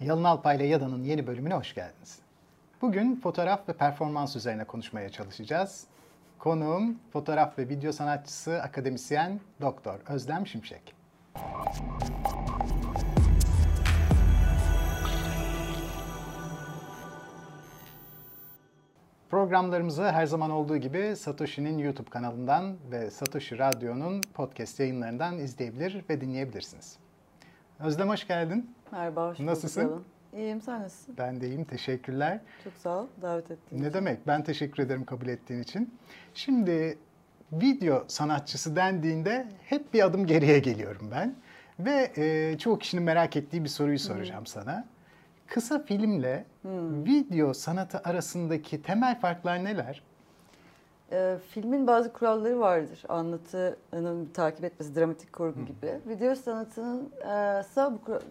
Yalın Alpay ile Yada'nın yeni bölümüne hoş geldiniz. Bugün fotoğraf ve performans üzerine konuşmaya çalışacağız. Konuğum fotoğraf ve video sanatçısı, akademisyen Doktor Özlem Şimşek. Programlarımızı her zaman olduğu gibi Satoshi'nin YouTube kanalından ve Satoshi Radyo'nun podcast yayınlarından izleyebilir ve dinleyebilirsiniz. Özlem hoş geldin. Merhaba, hoş. Nasılsın? İyiyim, sen nasılsın? Ben de iyiyim, teşekkürler. Çok sağ ol, davet ettiğin Ne için. demek? Ben teşekkür ederim kabul ettiğin için. Şimdi video sanatçısı dendiğinde hep bir adım geriye geliyorum ben. Ve e, çoğu kişinin merak ettiği bir soruyu soracağım sana. Kısa filmle video sanatı arasındaki temel farklar neler? Ee, filmin bazı kuralları vardır. Anlatının takip etmesi, dramatik kurgu gibi. Video sanatının e, ise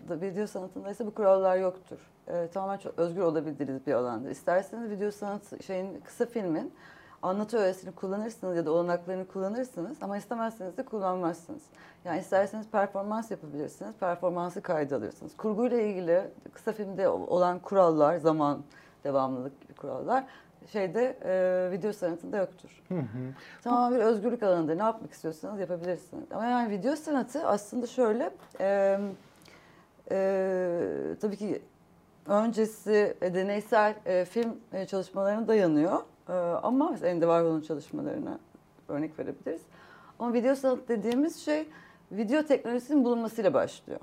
bu video sanatında ise bu kurallar yoktur. E, tamamen çok özgür olabildiğiniz bir alandır. İsterseniz video sanatı şeyin kısa filmin anlatı öğesini kullanırsınız ya da olanaklarını kullanırsınız ama istemezseniz de kullanmazsınız. Yani isterseniz performans yapabilirsiniz, performansı kayda alırsınız. Kurguyla ilgili kısa filmde olan kurallar, zaman, devamlılık gibi kurallar şeyde e, video sanatında yoktur. Tamamen bir özgürlük alanıdır. Ne yapmak istiyorsanız yapabilirsiniz. Ama yani video sanatı aslında şöyle e, e, tabii ki öncesi e, deneysel e, film e, çalışmalarına dayanıyor. E, ama mesela Andy Warhol'un çalışmalarına örnek verebiliriz. Ama video sanat dediğimiz şey video teknolojisinin bulunmasıyla başlıyor.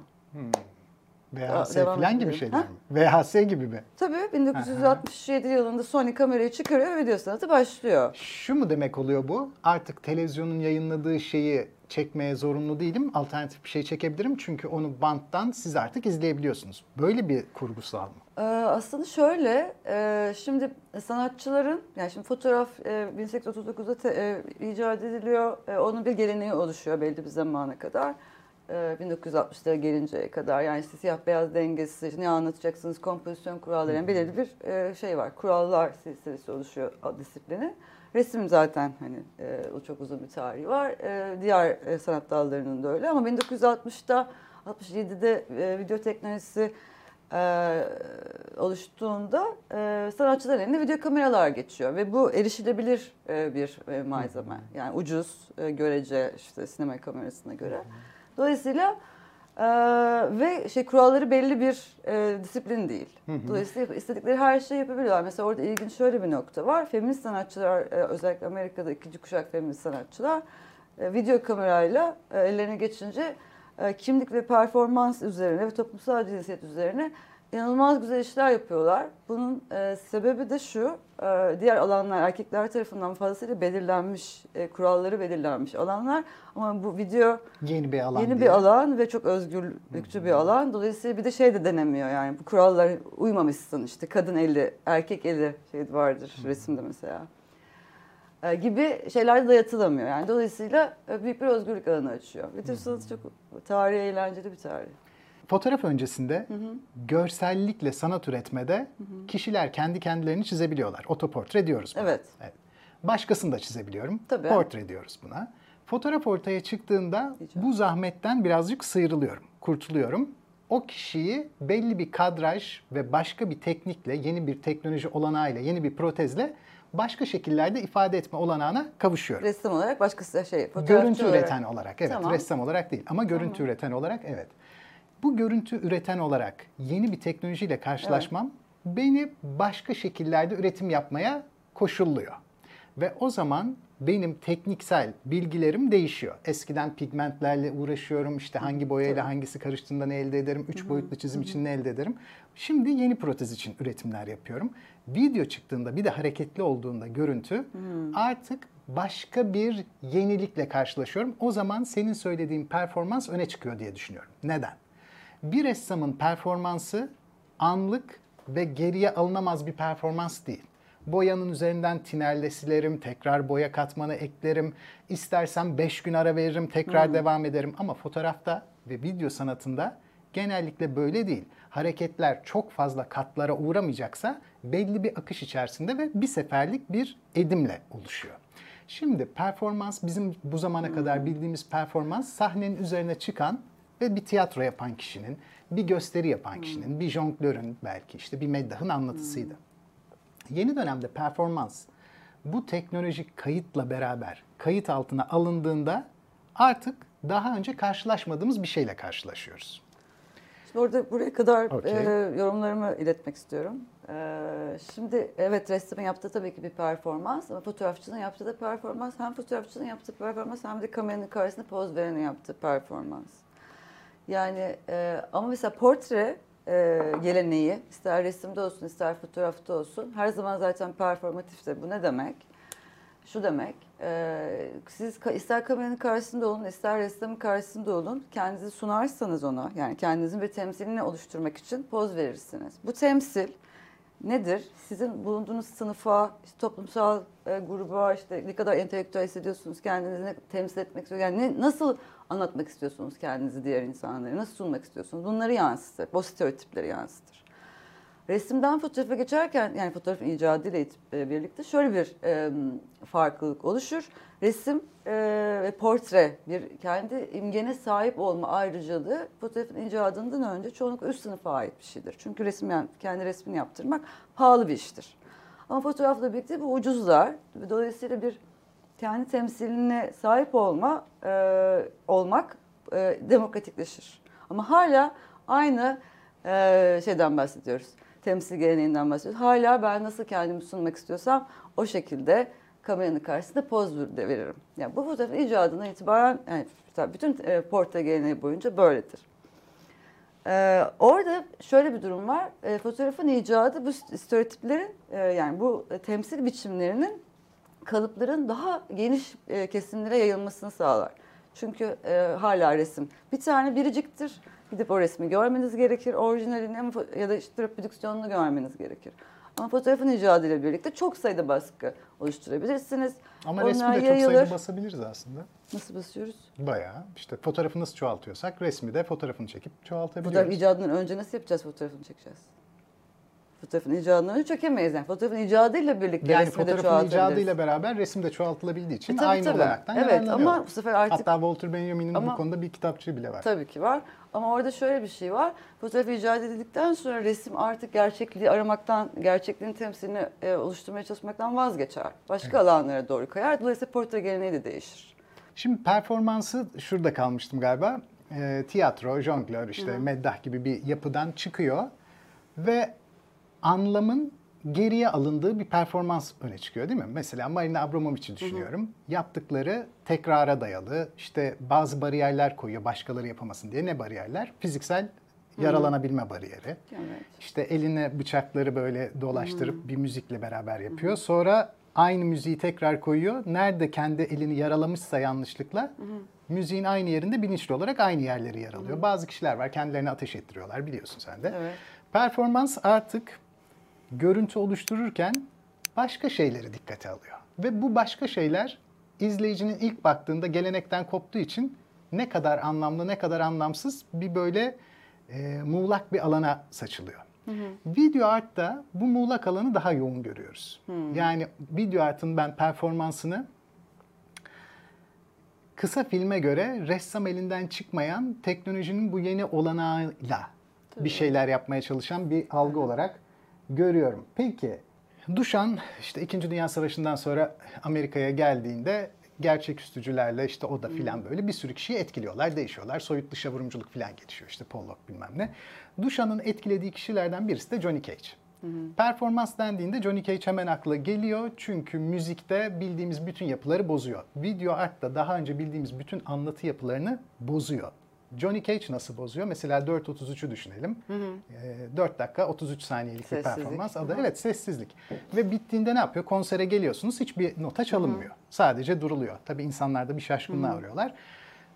VHS devam falan gibi şeyler mi? VHS gibi mi? Tabii 1967 yılında Sony kamerayı çıkarıyor ve video sanatı başlıyor. Şu mu demek oluyor bu? Artık televizyonun yayınladığı şeyi çekmeye zorunlu değilim. Alternatif bir şey çekebilirim. Çünkü onu banttan siz artık izleyebiliyorsunuz. Böyle bir kurgusal mı? Ee, aslında şöyle, e, şimdi sanatçıların, yani şimdi fotoğraf e, 1839'da te- e, icat ediliyor, E, onun bir geleneği oluşuyor belli bir zamana kadar. E, 1960'lara gelinceye kadar yani işte siyah beyaz dengesi, ne anlatacaksınız, kompozisyon kuralları, yani belirli bir e, şey var, kurallar silsilesi oluşuyor disiplini. Resim zaten hani e, o çok uzun bir tarihi var. E, diğer sanat dallarının da öyle ama 1960'da 67'de e, video teknolojisi e, oluştuğunda e, sanatçıların eline video kameralar geçiyor ve bu erişilebilir e, bir e, malzeme. Yani ucuz e, görece işte sinema kamerasına göre. Dolayısıyla e, ve şey kuralları belli bir e, disiplin değil. Dolayısıyla istedikleri her şeyi yapabiliyorlar. Mesela orada ilginç şöyle bir nokta var. Feminist sanatçılar e, özellikle Amerika'da ikinci kuşak feminist sanatçılar e, video kamerayla e, ellerine geçince e, kimlik ve performans üzerine ve toplumsal cinsiyet üzerine inanılmaz güzel işler yapıyorlar. Bunun e, sebebi de şu, e, diğer alanlar erkekler tarafından fazlasıyla belirlenmiş, e, kuralları belirlenmiş alanlar. Ama bu video Yeni bir alan yeni diye. bir alan ve çok özgürlükçü bir alan. Dolayısıyla bir de şey de denemiyor yani bu kurallara uymamışsın işte kadın eli, erkek eli şey vardır resimde mesela. E, gibi şeyler dayatılamıyor. Yani dolayısıyla e, büyük bir özgürlük alanı açıyor. Video sanatı çok tarihi eğlenceli bir tarih. Fotoğraf öncesinde görsellikle sanat üretmede kişiler kendi kendilerini çizebiliyorlar. Otoportre diyoruz buna. Evet. Başkasını da çizebiliyorum. Tabii. Portre diyoruz buna. Fotoğraf ortaya çıktığında bu zahmetten birazcık sıyrılıyorum, kurtuluyorum. O kişiyi belli bir kadraj ve başka bir teknikle, yeni bir teknoloji olanağıyla, yeni bir protezle başka şekillerde ifade etme olanağına kavuşuyorum. Ressam olarak başkası şey fotoğrafçı Görüntü olarak. üreten olarak evet Tamam. ressam olarak değil ama görüntü üreten olarak evet. Bu görüntü üreten olarak yeni bir teknolojiyle karşılaşmam beni başka şekillerde üretim yapmaya koşulluyor. Ve o zaman benim tekniksel bilgilerim değişiyor. Eskiden pigmentlerle uğraşıyorum. işte hangi boyayla hangisi karıştığında ne elde ederim. Üç boyutlu çizim için ne elde ederim. Şimdi yeni protez için üretimler yapıyorum. Video çıktığında bir de hareketli olduğunda görüntü artık başka bir yenilikle karşılaşıyorum. O zaman senin söylediğin performans öne çıkıyor diye düşünüyorum. Neden? Bir ressamın performansı anlık ve geriye alınamaz bir performans değil. Boyanın üzerinden tinerle silerim, tekrar boya katmanı eklerim. İstersem 5 gün ara veririm, tekrar devam ederim. Ama fotoğrafta ve video sanatında genellikle böyle değil. Hareketler çok fazla katlara uğramayacaksa belli bir akış içerisinde ve bir seferlik bir edimle oluşuyor. Şimdi performans bizim bu zamana kadar bildiğimiz performans sahnenin üzerine çıkan ve bir tiyatro yapan kişinin, bir gösteri yapan kişinin, bir jonglörün belki işte bir meddahın anlatısıydı. Yeni dönemde performans bu teknolojik kayıtla beraber kayıt altına alındığında artık daha önce karşılaşmadığımız bir şeyle karşılaşıyoruz. Şimdi orada buraya kadar Okey. e, yorumlarımı iletmek istiyorum. E, şimdi evet resmin yaptığı tabii ki bir performans ama fotoğrafçının yaptığı da performans. Hem fotoğrafçının yaptığı performans hem de kameranın karşısında poz verenin yaptığı performans. Yani e, ama mesela portre e, geleneği ister resimde olsun ister fotoğrafta olsun her zaman zaten performatiftir. Bu ne demek? Şu demek, e, siz ister kameranın karşısında olun, ister ressamın karşısında olun, kendinizi sunarsanız ona, yani kendinizin bir temsilini oluşturmak için poz verirsiniz. Bu temsil nedir? Sizin bulunduğunuz sınıfa, işte toplumsal e, gruba, işte ne kadar entelektüel hissediyorsunuz, kendinizi ne temsil etmek istiyorsunuz, yani ne, nasıl anlatmak istiyorsunuz kendinizi diğer insanlara, nasıl sunmak istiyorsunuz, bunları yansıtır, bu stereotipleri yansıtır. Resimden fotoğrafa geçerken yani fotoğrafın icadıyla e, birlikte şöyle bir e, farklılık oluşur. Resim e, ve portre bir kendi imgene sahip olma ayrıcalığı fotoğrafın icadından önce çoğunlukla üst sınıfa ait bir şeydir. Çünkü resim yani kendi resmini yaptırmak pahalı bir iştir. Ama fotoğrafla birlikte bu ucuzlar dolayısıyla bir kendi temsiline sahip olma e, olmak e, demokratikleşir. Ama hala aynı e, şeyden bahsediyoruz. Temsil geleneğinden bahsediyoruz. Hala ben nasıl kendimi sunmak istiyorsam o şekilde kameranın karşısında poz ver- veririm. Yani bu fotoğrafın icadından itibaren yani bütün e, portre geleneği boyunca böyledir. Ee, orada şöyle bir durum var. Ee, fotoğrafın icadı bu stereotiplerin e, yani bu e, temsil biçimlerinin kalıpların daha geniş e, kesimlere yayılmasını sağlar. Çünkü e, hala resim bir tane biriciktir. Gidip o resmi görmeniz gerekir. Orijinalini ya da işte reprodüksiyonunu görmeniz gerekir. Ama fotoğrafın icadıyla birlikte çok sayıda baskı oluşturabilirsiniz. Ama Onlar resmi de çok yayılır. sayıda basabiliriz aslında. Nasıl basıyoruz? Bayağı işte fotoğrafı nasıl çoğaltıyorsak resmi de fotoğrafını çekip Fotoğraf çoğaltabiliyoruz. icadından önce nasıl yapacağız fotoğrafını çekeceğiz? Fotoğrafın icadından önce çekemeyiz. Yani fotoğrafın icadıyla birlikte Yani resmi de fotoğrafın çoğaltabiliriz. icadıyla beraber resim de çoğaltılabildiği için E, tabii, aynı tabii. olanaktan Evet ama bu sefer artık Hatta Walter Benjamin'in Ama- bu konuda bir kitapçığı bile var. tabii ki var. Ama orada şöyle bir şey var. Fotoğraf icat edildikten sonra resim artık gerçekliği aramaktan, gerçekliğin temsilini e, oluşturmaya çalışmaktan vazgeçer. Başka alanlara doğru kayar. Dolayısıyla portre geleneği de değişir. Şimdi performansı şurada kalmıştım galiba. Ee, tiyatro, jonglör, işte meddah gibi bir yapıdan çıkıyor ve anlamın geriye alındığı bir performans öne çıkıyor değil mi? Mesela Marina Abramovic'i düşünüyorum. Yaptıkları tekrara dayalı, işte bazı bariyerler koyuyor başkaları yapamasın diye. Ne bariyerler? Fiziksel yaralanabilme bariyeri. Evet. İşte eline bıçakları böyle dolaştırıp bir müzikle beraber yapıyor. Sonra aynı müziği tekrar koyuyor. Nerede kendi elini yaralamışsa yanlışlıkla müziğin aynı yerinde bilinçli olarak aynı yerleri yaralıyor. Bazı kişiler var kendilerine ateş ettiriyorlar biliyorsun sen de. Evet. Performans artık görüntü oluştururken başka şeyleri dikkate alıyor. Ve bu başka şeyler izleyicinin ilk baktığında gelenekten koptuğu için ne kadar anlamlı ne kadar anlamsız bir böyle e, muğlak bir alana saçılıyor. Video artta bu muğlak alanı daha yoğun görüyoruz. Yani video artın ben performansını kısa filme göre ressam elinden çıkmayan teknolojinin bu yeni olanağıyla bir şeyler yapmaya çalışan bir algı olarak görüyorum. Peki Duşan işte 2. Dünya Savaşı'ndan sonra Amerika'ya geldiğinde gerçeküstücülerle işte o da filan böyle bir sürü kişiyi etkiliyorlar, değişiyorlar. Soyut dışa vurumculuk filan gelişiyor işte Pollock bilmem ne. Duşan'ın etkilediği kişilerden birisi de Johnny Cage. Performans dendiğinde Johnny Cage hemen akla geliyor çünkü müzikte bildiğimiz bütün yapıları bozuyor. Video artta daha önce bildiğimiz bütün anlatı yapılarını bozuyor. Johnny Cage nasıl bozuyor? Mesela 4.33'ü düşünelim. Ee, 4 dakika 33 saniyelik bir Sessizlik. performans. Adı evet sessizlik. Ve bittiğinde ne yapıyor? Konsere geliyorsunuz hiçbir nota çalınmıyor. Sadece duruluyor. Tabii insanlar da bir şaşkınlığa uğruyorlar.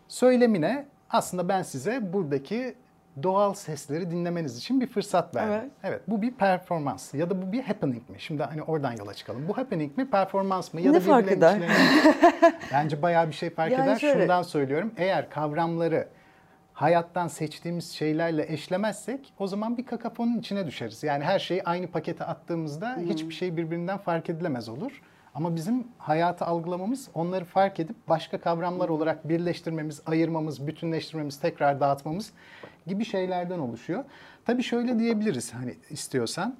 Söylemine aslında ben size buradaki doğal sesleri dinlemeniz için bir fırsat verdim. Evet. Evet bu bir performans ya da bu bir happening mi? Şimdi hani oradan yola çıkalım. Bu happening mi performans mı? Ya Ne da fark eder? Bence bayağı bir şey fark Yani eder. şöyle- Şundan söylüyorum. Eğer kavramları hayattan seçtiğimiz şeylerle eşlemezsek o zaman bir kakafonun içine düşeriz. Yani her şeyi aynı pakete attığımızda hiçbir şey birbirinden fark edilemez olur. Ama bizim hayatı algılamamız onları fark edip başka kavramlar olarak birleştirmemiz, ayırmamız, bütünleştirmemiz, tekrar dağıtmamız gibi şeylerden oluşuyor. Tabii şöyle diyebiliriz hani istiyorsan.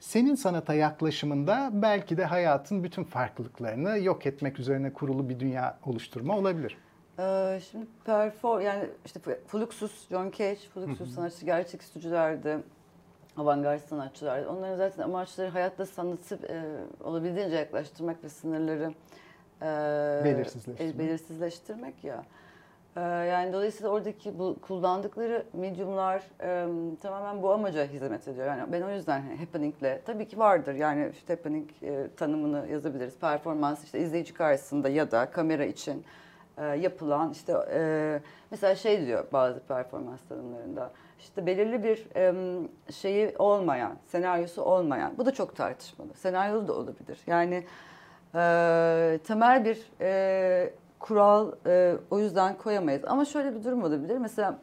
Senin sanata yaklaşımında belki de hayatın bütün farklılıklarını yok etmek üzerine kurulu bir dünya oluşturma olabilir. Ee, şimdi perform yani işte Fluxus, John Cage, Fluxus sanatçı gerçek stüdyolardı. Avantgard sanatçılar. Onların zaten amaçları hayatta sanatı e, olabildiğince yaklaştırmak ve sınırları e, Belirsizleştirmek. e, belirsizleştirmek ya. E, yani dolayısıyla oradaki bu kullandıkları medyumlar e, tamamen bu amaca hizmet ediyor. Yani ben o yüzden hani happening'le tabii ki vardır. Yani işte happening e, tanımını yazabiliriz. Performans işte izleyici karşısında ya da kamera için e, yapılan işte e, mesela şey diyor bazı performans tanımlarında işte belirli bir e, şeyi olmayan, senaryosu olmayan. Bu da çok tartışmalı. Senaryo da olabilir. Yani e, temel bir e, kural e, o yüzden koyamayız. Ama şöyle bir durum olabilir. Mesela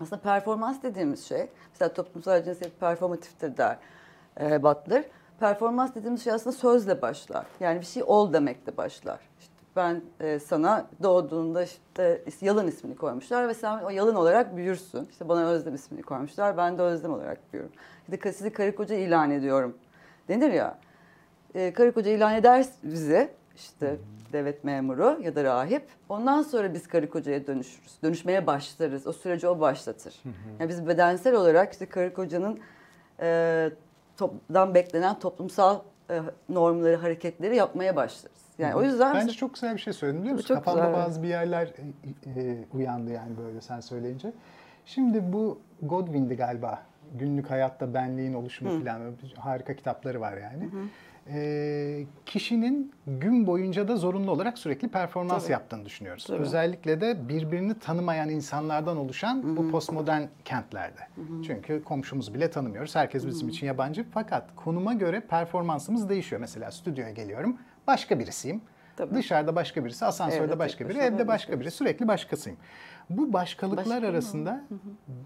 aslında performans dediğimiz şey, mesela toplumsal cinsiyet performatiftir der e, Butler. Performans dediğimiz şey aslında sözle başlar. Yani bir şey ol demekle başlar. Ben e, sana doğduğunda işte Yalın ismini koymuşlar ve sen o Yalın olarak büyürsün. İşte bana Özlem ismini koymuşlar. Ben de Özlem olarak büyürüm. İşte sizi karı koca ilan ediyorum denir ya. E, karı koca ilan eder bizi işte devlet memuru ya da rahip. Ondan sonra biz karı kocaya dönüşürüz. Dönüşmeye başlarız. O süreci o başlatır. Yani biz bedensel olarak işte karı kocanın e, topdan beklenen toplumsal e, normları, hareketleri yapmaya başlarız. Yani o yüzden Bence çok güzel bir şey söyledin biliyor musun? Çok Kafamda güzel. bazı bir yerler e, e, uyandı yani böyle sen söyleyince. Şimdi bu Godwin'di galiba. Günlük hayatta benliğin oluşumu falan harika kitapları var yani. E, kişinin gün boyunca da zorunlu olarak sürekli performans Tabii. yaptığını düşünüyoruz. Tabii. Özellikle de birbirini tanımayan insanlardan oluşan bu postmodern kentlerde. Çünkü komşumuzu bile tanımıyoruz. Herkes bizim için yabancı. Fakat konuma göre performansımız değişiyor. Mesela stüdyoya geliyorum. Başka birisiyim. Tabii. Dışarıda başka birisi, asansörde Evde tek başka biri, evde başka biri. Sürekli başkasıyım. Bu başkalıklar Başka arasında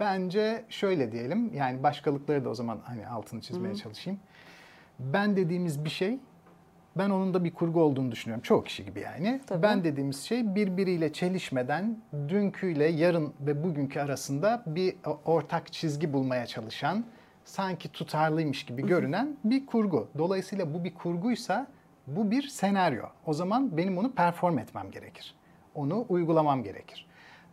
bence şöyle diyelim. Yani başkalıkları da o zaman hani altını çizmeye çalışayım. Ben dediğimiz bir şey ben onun da bir kurgu olduğunu düşünüyorum. Çoğu kişi gibi yani. Tabii. Ben dediğimiz şey birbiriyle çelişmeden dünküyle yarın ve bugünkü arasında bir ortak çizgi bulmaya çalışan, sanki tutarlıymış gibi görünen bir kurgu. Dolayısıyla bu bir kurguysa bu bir senaryo. O zaman benim onu perform etmem gerekir. Onu uygulamam gerekir.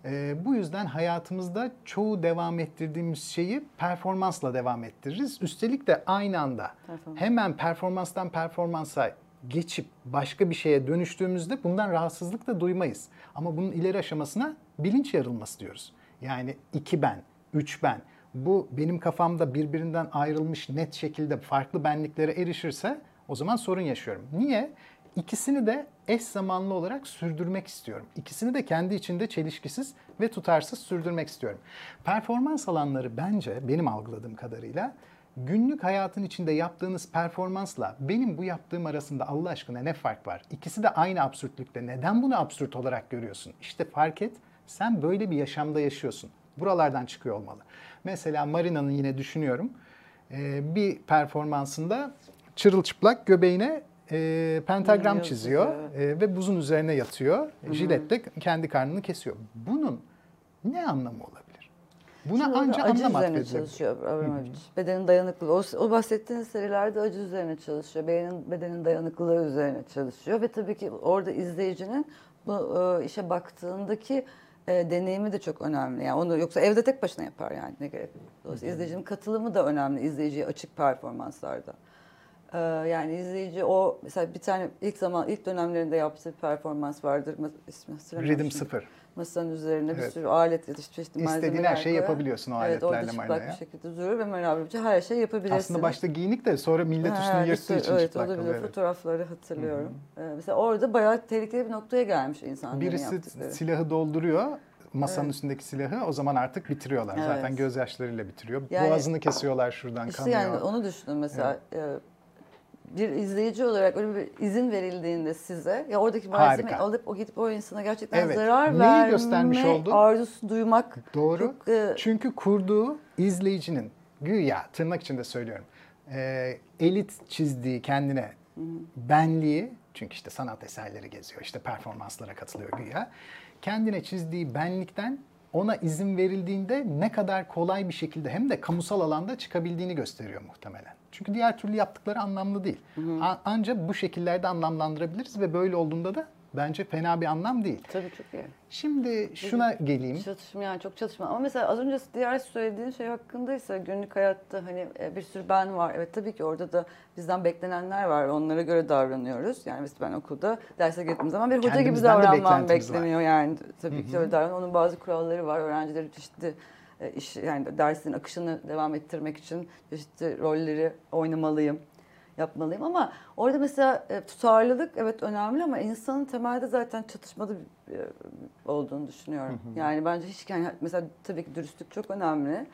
Ee, bu yüzden hayatımızda çoğu devam ettirdiğimiz şeyi performansla devam ettiririz. Üstelik de aynı anda hemen performanstan performansa geçip başka bir şeye dönüştüğümüzde bundan rahatsızlık da duymayız. Ama bunun ileri aşamasına bilinç yarılması diyoruz. Yani iki ben, üç ben. Bu benim kafamda birbirinden ayrılmış net şekilde farklı benliklere erişirse o zaman sorun yaşıyorum. Niye? İkisini de eş zamanlı olarak sürdürmek istiyorum. İkisini de kendi içinde çelişkisiz ve tutarsız sürdürmek istiyorum. Performans alanları bence benim algıladığım kadarıyla günlük hayatın içinde yaptığınız performansla benim bu yaptığım arasında Allah aşkına ne fark var? İkisi de aynı absürtlükte. Neden bunu absürt olarak görüyorsun? İşte fark et, sen böyle bir yaşamda yaşıyorsun. Buralardan çıkıyor olmalı. Mesela Marina'nın yine düşünüyorum. e, bir performansında çırılçıplak göbeğine e, pentagram Hmm, çiziyor e, ve buzun üzerine yatıyor. Jiletle kendi karnını kesiyor. Bunun ne anlamı olabilir? Buna Şimdi ancak acı anlam üzerine çalışıyor Abramovich. Bedenin dayanıklılığı. O, o bahsettiğiniz serilerde acı üzerine çalışıyor. Bedenin, bedenin dayanıklılığı üzerine çalışıyor. Ve tabii ki orada izleyicinin bu e, işe baktığındaki e, deneyimi de çok önemli. Yani onu yoksa evde tek başına yapar yani ne gerek. Dolayısıyla izleyicinin katılımı da önemli izleyiciye açık performanslarda. E, yani izleyici o mesela bir tane ilk zaman ilk dönemlerinde yaptığı bir performans vardır. İsmi şimdi. sıfır. Masanın üzerine bir Evet. sürü alet da çeşitli İstediğin her şeyi yapabiliyorsun o Evet orada aletlerle çıplak Marina'ya. bir şekilde durur ve Marina'ya her şey yapabilirsin. Aslında başta giyinik de sonra millet Ha, üstünü bir yırttığı için evet, çıplak kalıyor. evet. Fotoğrafları hatırlıyorum. Ee, mesela orada bayağı tehlikeli bir noktaya gelmiş insanların Birisi yaptıkları. silahı dolduruyor. Masanın üstündeki silahı o zaman artık bitiriyorlar. Evet. Zaten gözyaşlarıyla bitiriyor. Yani- Boğazını kesiyorlar şuradan İşte kanıyor. yani onu düşünün mesela. e, bir izleyici olarak öyle bir izin verildiğinde size ya oradaki malzemeyi Harika. alıp o gidip o insana gerçekten Evet. zarar Neyi verme göstermiş oldu? arzusu duymak Doğru. çok e, Çünkü kurduğu izleyicinin güya tırnak içinde söylüyorum. e, elit çizdiği kendine benliği çünkü işte sanat eserleri geziyor, işte performanslara katılıyor güya. Kendine çizdiği benlikten ona izin verildiğinde ne kadar kolay bir şekilde hem de kamusal alanda çıkabildiğini gösteriyor muhtemelen. Çünkü diğer türlü yaptıkları anlamlı değil. A- Ancak bu şekillerde anlamlandırabiliriz ve böyle olduğunda da bence fena bir anlam değil. Tabii çok iyi. Şimdi şuna geleyim. Çatışma yani çok çatışma. Ama mesela az önce diğer söylediğin şey hakkındaysa günlük hayatta hani e, bir sürü ben var. Evet tabii ki orada da bizden beklenenler var. Onlara göre davranıyoruz. Yani mesela ben okulda derse gittiğim zaman bir hoca gibi Kendimizden davranmam beklentimiz var. bekleniyor. Yani tabii ki öyle davran. Onun bazı kuralları var. Öğrencileri çeşitli e, iş yani dersin akışını devam ettirmek için çeşitli rolleri oynamalıyım yapmalıyım ama orada mesela e, tutarlılık evet önemli ama insanın temelde zaten çatışmalı bir, e, olduğunu düşünüyorum. Yani bence hiç yani mesela tabii ki dürüstlük çok önemli.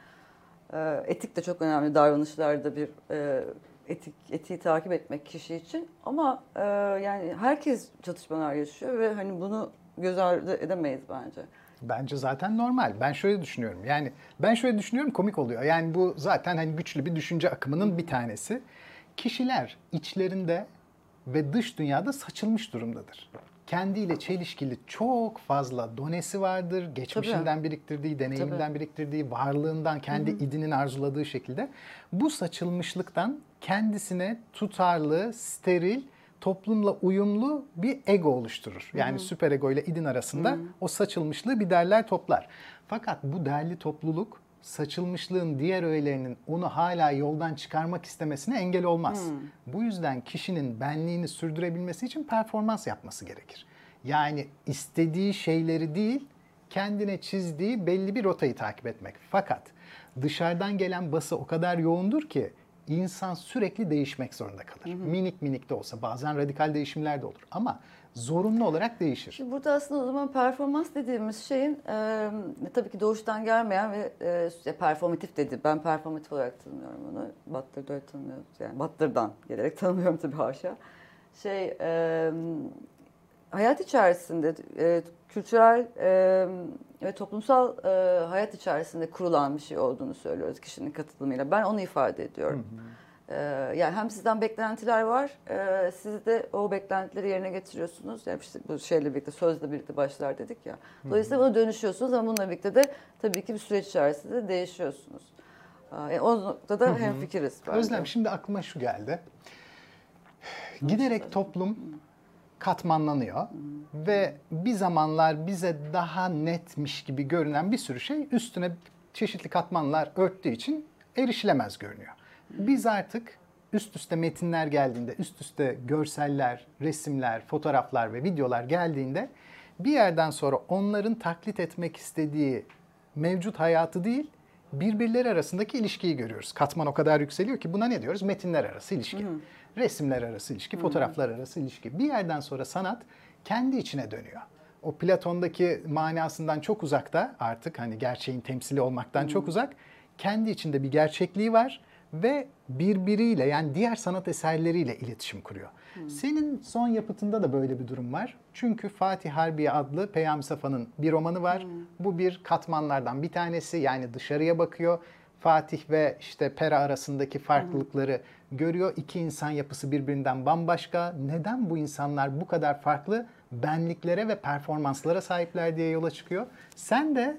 E, etik de çok önemli davranışlarda bir e, etik etiği takip etmek kişi için ama e, yani herkes çatışmalar yaşıyor ve hani bunu göz ardı edemeyiz bence. Bence zaten normal. Ben şöyle düşünüyorum. Yani ben şöyle düşünüyorum komik oluyor. Yani bu zaten hani güçlü bir düşünce akımının bir tanesi. Kişiler içlerinde ve dış dünyada saçılmış durumdadır. Kendiyle çelişkili çok fazla donesi vardır. Geçmişinden biriktirdiği, deneyiminden Tabii. biriktirdiği, varlığından, kendi idinin arzuladığı şekilde. Bu saçılmışlıktan kendisine tutarlı, steril, toplumla uyumlu bir ego oluşturur. Yani süper ego ile idin arasında o saçılmışlığı bir derler toplar. Fakat bu derli topluluk saçılmışlığın diğer öğelerinin onu hala yoldan çıkarmak istemesine engel olmaz. Bu yüzden kişinin benliğini sürdürebilmesi için performans yapması gerekir. Yani istediği şeyleri değil, kendine çizdiği belli bir rotayı takip etmek. Fakat dışarıdan gelen bası o kadar yoğundur ki insan sürekli değişmek zorunda kalır. Minik minik de olsa bazen radikal değişimler de olur ama zorunlu olarak değişir. Şimdi burada aslında o zaman performans dediğimiz şeyin e, tabii ki doğuştan gelmeyen ve e, performatif dedi. Ben performatif olarak tanımıyorum onu. Butler'da öyle tanımıyoruz. Yani Butler'dan gelerek tanımıyorum tabii haşa. Şey, e, hayat içerisinde e, kültürel e, ve toplumsal e, hayat içerisinde kurulan bir şey olduğunu söylüyoruz kişinin katılımıyla. Ben onu ifade ediyorum. Ee, yani hem sizden beklentiler var, e, siz de o beklentileri yerine getiriyorsunuz. Yani işte bu şeyle birlikte, sözle birlikte başlar dedik ya. Dolayısıyla buna dönüşüyorsunuz ama bununla birlikte de tabii ki bir süreç içerisinde de değişiyorsunuz. Aa, Yani o noktada hemfikiriz. Özlem şimdi aklıma şu geldi. Giderek toplum katmanlanıyor ve bir zamanlar bize daha netmiş gibi görünen bir sürü şey üstüne çeşitli katmanlar örttüğü için erişilemez görünüyor. Biz artık üst üste metinler geldiğinde, üst üste görseller, resimler, fotoğraflar ve videolar geldiğinde bir yerden sonra onların taklit etmek istediği mevcut hayatı değil, birbirleri arasındaki ilişkiyi görüyoruz. Katman o kadar yükseliyor ki buna ne diyoruz? Metinler arası ilişki. Resimler arası ilişki, fotoğraflar arası ilişki. Bir yerden sonra sanat kendi içine dönüyor. O Platon'daki manasından çok uzakta artık hani gerçeğin temsili olmaktan çok uzak. Kendi içinde bir gerçekliği var ve birbiriyle yani diğer sanat eserleriyle iletişim kuruyor. Senin son yapıtında da böyle bir durum var. Çünkü Fatih Harbiye adlı Peyami Safa'nın bir romanı var. Bu bir katmanlardan bir tanesi yani dışarıya bakıyor. Fatih ve işte Pera arasındaki farklılıkları görüyor. İki insan yapısı birbirinden bambaşka. Neden bu insanlar bu kadar farklı benliklere ve performanslara sahipler diye yola çıkıyor. Sen de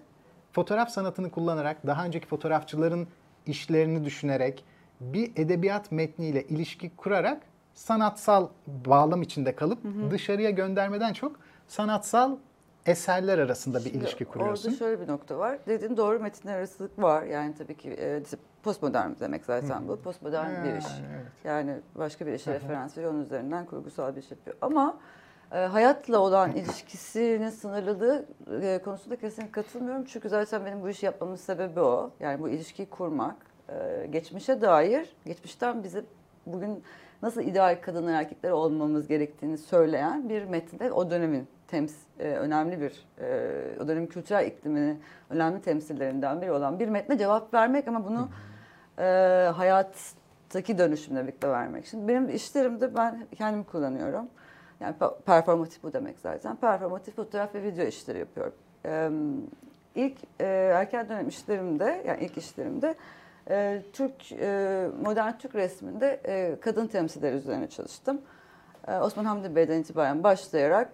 fotoğraf sanatını kullanarak daha önceki fotoğrafçıların işlerini düşünerek bir edebiyat metniyle ilişki kurarak sanatsal bağlam içinde kalıp dışarıya göndermeden çok sanatsal eserler arasında bir Şimdi ilişki kuruyorsun. Orada şöyle bir nokta var. Dediğin doğru metinler arasılık var. Yani tabii ki e, postmodern demek zaten bu. Postmodern bir iş. Yani, evet. Yani başka bir işe referans veriyor. Onun üzerinden kurgusal bir iş yapıyor. Ama e, hayatla olan ilişkisinin sınırlılığı e, konusunda kesinlikle katılmıyorum. Çünkü zaten benim bu işi yapmamın sebebi o. Yani bu ilişkiyi kurmak. E, geçmişe dair, geçmişten bize bugün nasıl ideal kadın erkekler olmamız gerektiğini söyleyen bir metinde o dönemin tems e, önemli bir e, o dönemin kültürel ikliminin önemli temsillerinden biri olan bir metne cevap vermek ama bunu e, hayattaki dönüşümle birlikte vermek. Şimdi benim işlerimde ben kendim kullanıyorum. Yani pe- performatif bu demek zaten. Performatif fotoğraf ve video işleri yapıyorum. E, ilk e, erken dönem işlerimde, yani ilk işlerimde e, Türk e, modern Türk resminde e, kadın temsilleri üzerine çalıştım. Ee, Osman Hamdi Bey'den itibaren başlayarak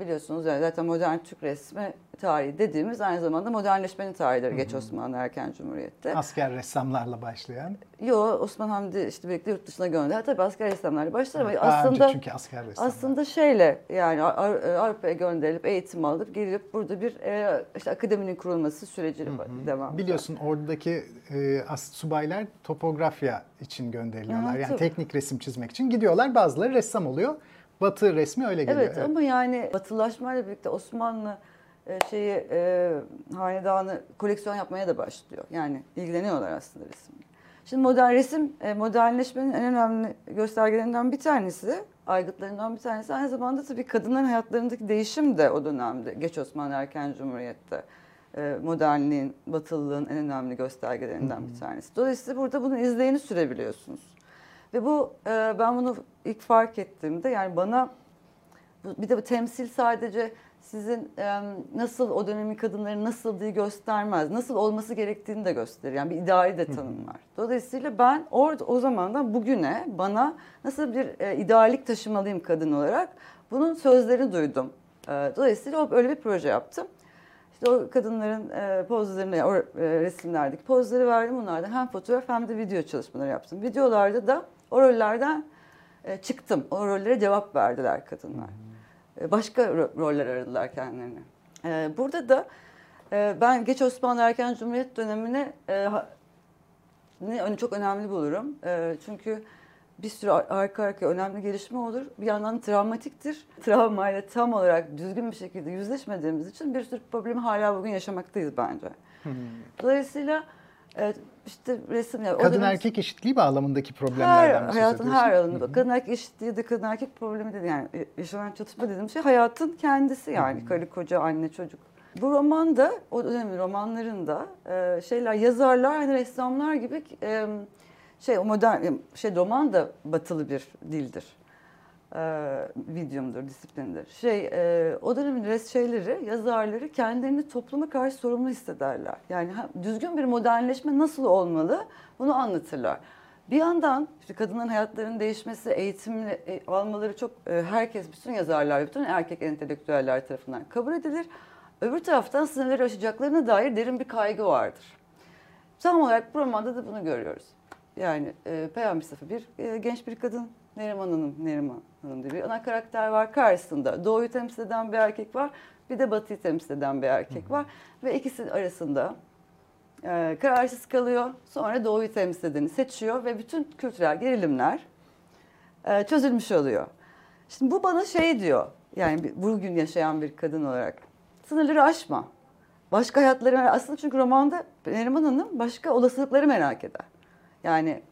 biliyorsunuz yani zaten modern Türk resmi tarihi dediğimiz aynı zamanda modernleşmenin tarihidir geç Osmanlı erken cumhuriyette. Asker ressamlarla başlayan. Yo Osman Hamdi işte birlikte yurt dışına gönderdi. Tabii asker ressamlarla başlar ama Daha aslında çünkü asker ressamlar. aslında şeyle yani Avrupa'ya gönderilip eğitim alıp gelip burada bir e, işte akademinin kurulması süreci devam ediyor. Biliyorsun oradaki e, as- subaylar topografya için gönderiliyorlar. Aha, yani tabii. teknik resim çizmek için gidiyorlar. Bazıları ressam oluyor. Batı resmi öyle geliyor. Evet ama yani batılaşmayla birlikte Osmanlı e, şeyi e, hanedanı koleksiyon yapmaya da başlıyor. Yani ilgileniyorlar aslında resimle. Şimdi modern resim e, modernleşmenin en önemli göstergelerinden bir tanesi, aygıtlarından bir tanesi. Aynı zamanda tabii kadınların hayatlarındaki değişim de o dönemde. Geç Osmanlı erken cumhuriyette e, modernliğin, batılılığın en önemli göstergelerinden bir tanesi. Dolayısıyla burada bunun izleyini sürebiliyorsunuz. Ve bu e, ben bunu ilk fark ettiğimde yani bana bir de bu temsil sadece sizin e, nasıl o dönemin kadınların nasıldığı göstermez. Nasıl olması gerektiğini de gösterir. Yani bir idari de tanımlar. Dolayısıyla ben orada o zamandan bugüne bana nasıl bir e, ideallik taşımalıyım kadın olarak bunun sözlerini duydum. E, dolayısıyla o- öyle bir proje yaptım. İşte o kadınların e, pozlarını, o e, resimlerdeki pozları verdim. Bunlardan hem fotoğraf hem de video çalışmaları yaptım. Videolarda da o rollerden e, çıktım. O rollere cevap verdiler kadınlar. E, başka ro- roller aradılar kendilerine. E, burada da e, ben geç Osmanlı erken Cumhuriyet dönemine ne çok önemli bulurum. Çünkü bir sürü ar- arka arka önemli gelişme olur. Bir yandan travmatiktir. Travmayla tam olarak düzgün bir şekilde yüzleşmediğimiz için bir sürü problemi hala bugün yaşamaktayız bence. Dolayısıyla işte resim... O Kadın dönem- erkek eşitliği bağlamındaki her, problemlerden söz hayatın her alanında. Kadın erkek eşitliği de kadın erkek problemi de yani yaşanan çatışma dediğim şey hayatın kendisi yani karı koca anne çocuk. Bu romanda o dönemin romanlarında e, şeyler yazarlar hani ressamlar gibi e, şey o modern şey roman da batılı bir dildir. E, medium'dur, disiplindir. Şey e, o dönemin res şeyleri, yazarları kendilerini topluma karşı sorumlu hissederler. Yani düzgün bir modernleşme nasıl olmalı bunu anlatırlar. Bir yandan işte kadınların hayatlarının değişmesi, eğitimli e, almaları çok e, herkes, bütün yazarlar, bütün erkek entelektüeller tarafından kabul edilir. Öbür taraftan sınırları aşacaklarına dair derin bir kaygı vardır. Tam olarak bu romanda da bunu görüyoruz. Yani e, Peyami Mustafa bir e, genç bir kadın, Neriman Hanım, Neriman Hanım diye bir ana karakter var karşısında. Doğuyu temsil eden bir erkek var, bir de batıyı temsil eden bir erkek var. Ve ikisi arasında e, kararsız kalıyor. Sonra doğuyu temsil edeni seçiyor ve bütün kültürel gerilimler e, çözülmüş oluyor. Şimdi bu bana şey diyor, yani bugün yaşayan bir kadın olarak. Sınırları aşma. Başka hayatları aslında çünkü romanda Neriman Hanım başka olasılıkları merak eder. Yani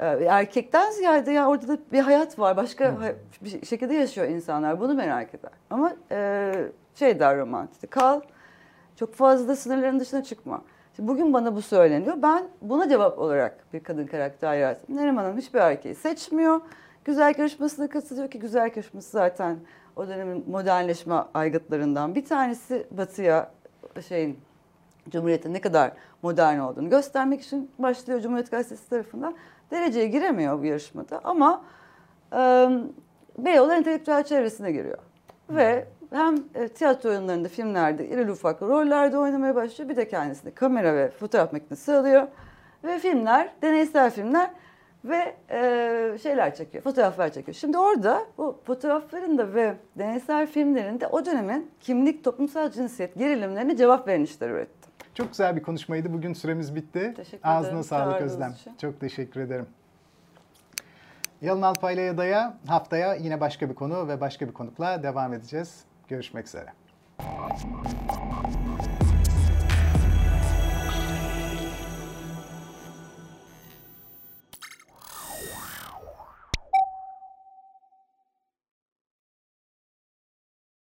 erkekten ziyade ya orada da bir hayat var. Başka hay- bir şekilde yaşıyor insanlar. Bunu merak eder. Ama e, şey der roman işte kal çok fazla sınırların dışına çıkma. Şimdi bugün bana bu söyleniyor. Ben buna cevap olarak bir kadın karakter yarattım. Neriman Hanım hiçbir erkeği seçmiyor. Güzel yarışmasına katılıyor ki güzel yarışması zaten o dönemin modernleşme aygıtlarından bir tanesi batıya şeyin Cumhuriyet'in ne kadar modern olduğunu göstermek için başlıyor Cumhuriyet Gazetesi tarafından. Dereceye giremiyor bu yarışmada ama e, Beyoğlu entelektüel çevresine giriyor. Ve hem e, tiyatro oyunlarında, filmlerde, irili ufaklı rollerde oynamaya başlıyor. Bir de kendisine kamera ve fotoğraf makinesi alıyor. Ve filmler, deneysel filmler ve e, şeyler çekiyor, fotoğraflar çekiyor. Şimdi orada bu fotoğrafların da ve deneysel filmlerin de o dönemin kimlik, toplumsal cinsiyet gerilimlerine cevap veren işler üretti. Çok güzel bir konuşmaydı. Bugün süremiz bitti. Teşekkür Ağzına ederim. sağlık Özlem. için. Çok teşekkür ederim. Yalın Alpay'la Yada'ya haftaya yine başka bir konu ve başka bir konukla devam edeceğiz. Görüşmek üzere.